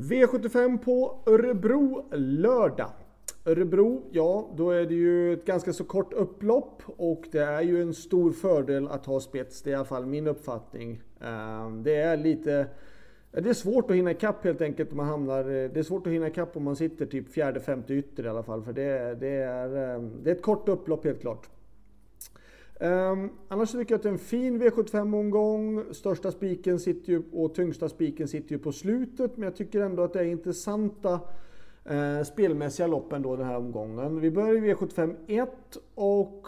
V75 på Örebro lördag. Örebro, ja då är det ju ett ganska så kort upplopp och det är ju en stor fördel att ha spets. Det är i alla fall min uppfattning. Ehm, det är lite... Det är svårt att hinna ikapp helt enkelt om man hamnar... Eh, det är svårt att hinna ikapp om man sitter typ fjärde, femte ytter i alla fall. För det, det, är, ehm, det är ett kort upplopp helt klart. Um, annars tycker jag att det är en fin V75-omgång. Största spiken sitter ju, och tyngsta spiken sitter ju på slutet. Men jag tycker ändå att det är intressanta uh, spelmässiga lopp ändå den här omgången. Vi börjar i V75 1 och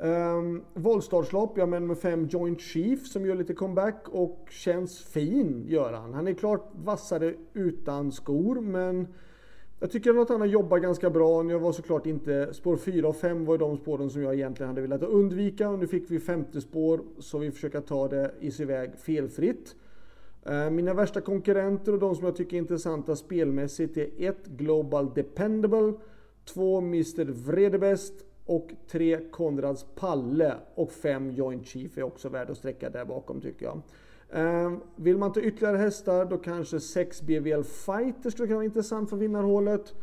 ehm, um, voltstartslopp. Jag menar med 5 Joint Chief som gör lite comeback och känns fin gör han. Han är klart vassare utan skor men jag tycker att han har jobbat ganska bra. Nu var såklart inte... Spår 4 och 5 var de spåren som jag egentligen hade velat undvika. Och nu fick vi femte spår så vi försöker ta det i sig väg felfritt. Eh, mina värsta konkurrenter och de som jag tycker är intressanta spelmässigt är 1 Global Dependable, 2 Mr Vredebest och 3 Konrads Palle och 5 Joint Chief är också värd att sträcka där bakom tycker jag. Ehm, vill man ta ytterligare hästar då kanske 6 BVL Fighter skulle kunna vara intressant för vinnarhålet.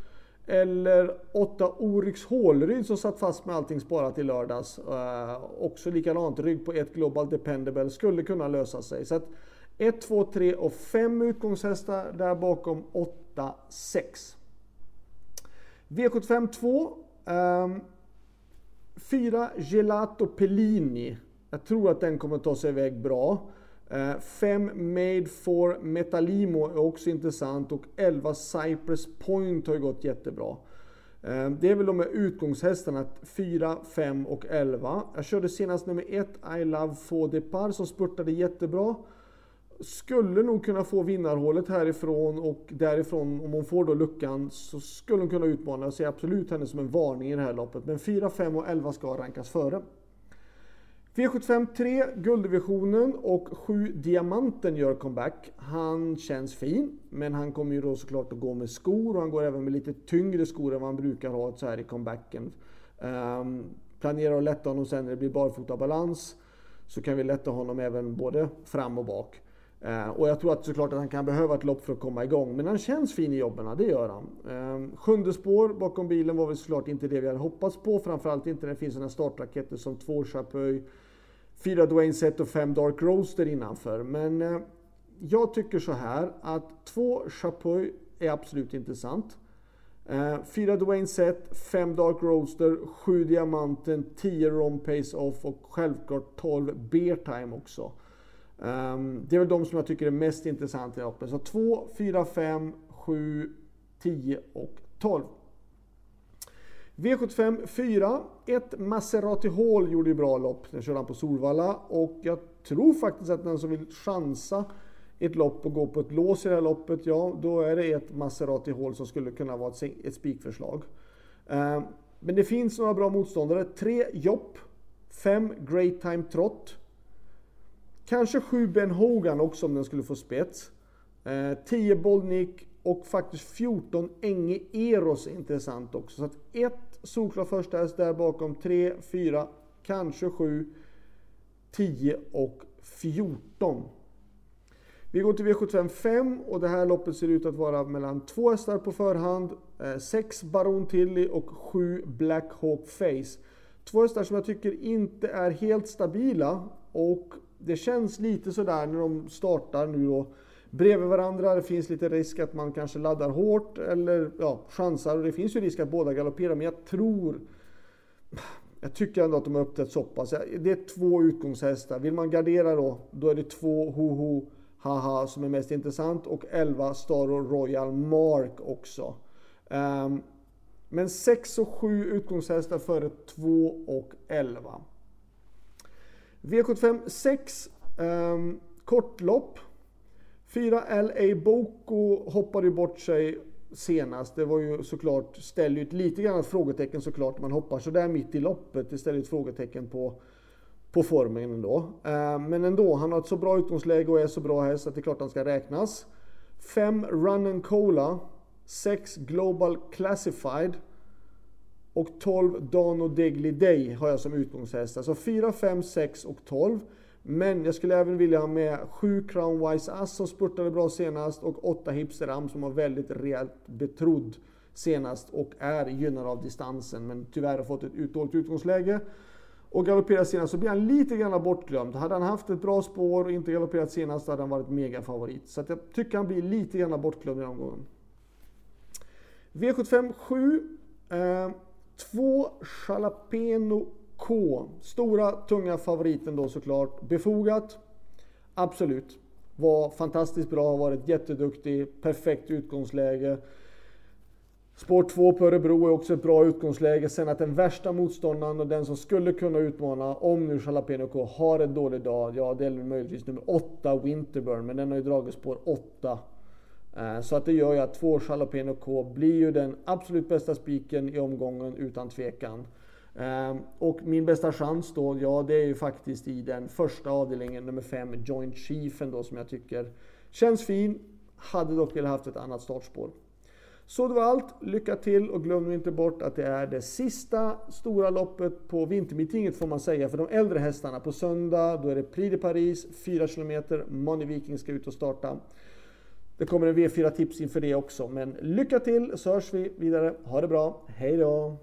Eller 8 Oryx Hålryd som satt fast med allting sparat i lördags. Ehm, också likadant, rygg på ett Global Dependable skulle kunna lösa sig. Så att 1, 2, 3 och 5 utgångshästar där bakom 8, 6. V75 2. 4 Gelato Pellini. Jag tror att den kommer ta sig iväg bra. Eh, 5 Made for Metalimo är också intressant och 11 Cypress Point har ju gått jättebra. Eh, det är väl de här utgångshästarna 4, 5 och 11. Jag körde senast nummer 1 I Love Fodepar som spurtade jättebra. Skulle nog kunna få vinnarhålet härifrån och därifrån om hon får då luckan så skulle hon kunna utmana. Jag ser absolut henne som en varning i det här loppet. Men 4, 5 och 11 ska rankas före. V75 3, gulddivisionen och 7 diamanten gör comeback. Han känns fin, men han kommer ju då såklart att gå med skor och han går även med lite tyngre skor än vad han brukar ha så här i comebacken. Um, planerar att lätta honom sen när det blir barfota balans så kan vi lätta honom även både fram och bak. Uh, och jag tror att såklart att han kan behöva ett lopp för att komma igång, men han känns fin i jobben, det gör han. Um, sjunde spår bakom bilen var väl såklart inte det vi hade hoppats på, framförallt inte när det finns sådana startraketer som två Chapuis fyra Dwayne Set och fem Dark Roaster innanför. Men eh, jag tycker så här att två Chapuis är absolut intressant. Eh, fyra Dwayne Set, fem Dark Roaster, sju Diamanten, tio Rom Pace Off och självklart 12 Beer Time också. Um, det är väl de som jag tycker är mest intressanta i loppet. Så 2, 4, 5, 7, 10 och 12. V75 4. Ett Maserati Hall gjorde ju bra lopp. Den körde han på Solvalla. Och jag tror faktiskt att den som vill chansa ett lopp och gå på ett lås i det här loppet, ja då är det ett Maserati Hall som skulle kunna vara ett, spikförslag. Eh, men det finns några bra motståndare. Tre Jopp. Fem Great Time Trot. Kanske sju Ben Hogan också om den skulle få spets. 10 eh, Bollnick och faktiskt 14 Enge Eros är intressant också. Så att ett solklart första häst där bakom, 3, 4, kanske 7, 10 och 14. Vi går till V75 5 och det här loppet ser ut att vara mellan två hästar på förhand. Eh, 6 Baron Tilly och 7 Black Hawk Face. Två hästar som jag tycker inte är helt stabila och det känns lite sådär när de startar nu då bredvid varandra. Det finns lite risk att man kanske laddar hårt eller ja, chansar. Och det finns ju risk att båda galopperar, men jag tror... Jag tycker ändå att de har uppträtt så pass. Det är två utgångshästar. Vill man gardera då, då är det två Hoho Haha som är mest intressant och 11 Star Royal Mark också. Um, men 6 och 7 utgångshästar före 2 och 11. V75 6. Um, kortlopp. Fyra LA Boko hoppade ju bort sig senast. Det var ju såklart, ställer ju ett lite grann ett frågetecken såklart. Man hoppar sådär mitt i loppet. Det ställer ett frågetecken på, på formen ändå. Eh, men ändå, han har ett så bra utgångsläge och är så bra häst att det är klart han ska räknas. 5 Run and Cola. 6 Global Classified. Och 12 Dano Degli Day har jag som utgångshäst. Alltså 4, 5, 6 och 12. Men jag skulle även vilja ha med 7 Crown Wise Ass som spurtade bra senast och 8 Hipster Am som var väldigt rejält betrodd senast och är gynnad av distansen men tyvärr har fått ett dåligt utgångsläge. Och galopperat senast så blir han lite grann bortglömd. Hade han haft ett bra spår och inte galopperat senast hade han varit mega favorit. Så jag tycker han blir lite grann bortglömd i den omgången. V75 7. Eh, två Jalapeno K. Stora tunga favoriten då såklart. Befogat. Absolut. Var fantastiskt bra, Har varit jätteduktig, perfekt utgångsläge. Spår 2 på Örebro är också ett bra utgångsläge. Sen att den värsta motståndaren och den som skulle kunna utmana om nu Jalapeno K har en dålig dag, ja det är möjligtvis nummer 8 Winterburn, men den har ju dragit spår 8. Eh, så att det gör ju att 2 Jalapeno K blir ju den absolut bästa spiken i omgången utan tvekan. Ehm, och min bästa chans då, ja det är ju faktiskt i den första avdelningen, nummer 5, Joint Chiefen då som jag tycker känns fin. Hade dock velat haft ett annat startspår. Så det var allt. Lycka till och glöm inte bort att det är det sista stora loppet på vintermeetinget får man säga för de äldre hästarna. På söndag då är det Prix de Paris, 4 km. Money Viking ska ut och starta. Det kommer en V4 tips inför det också. Men lycka till så hörs vi vidare. Ha det bra. Hej då!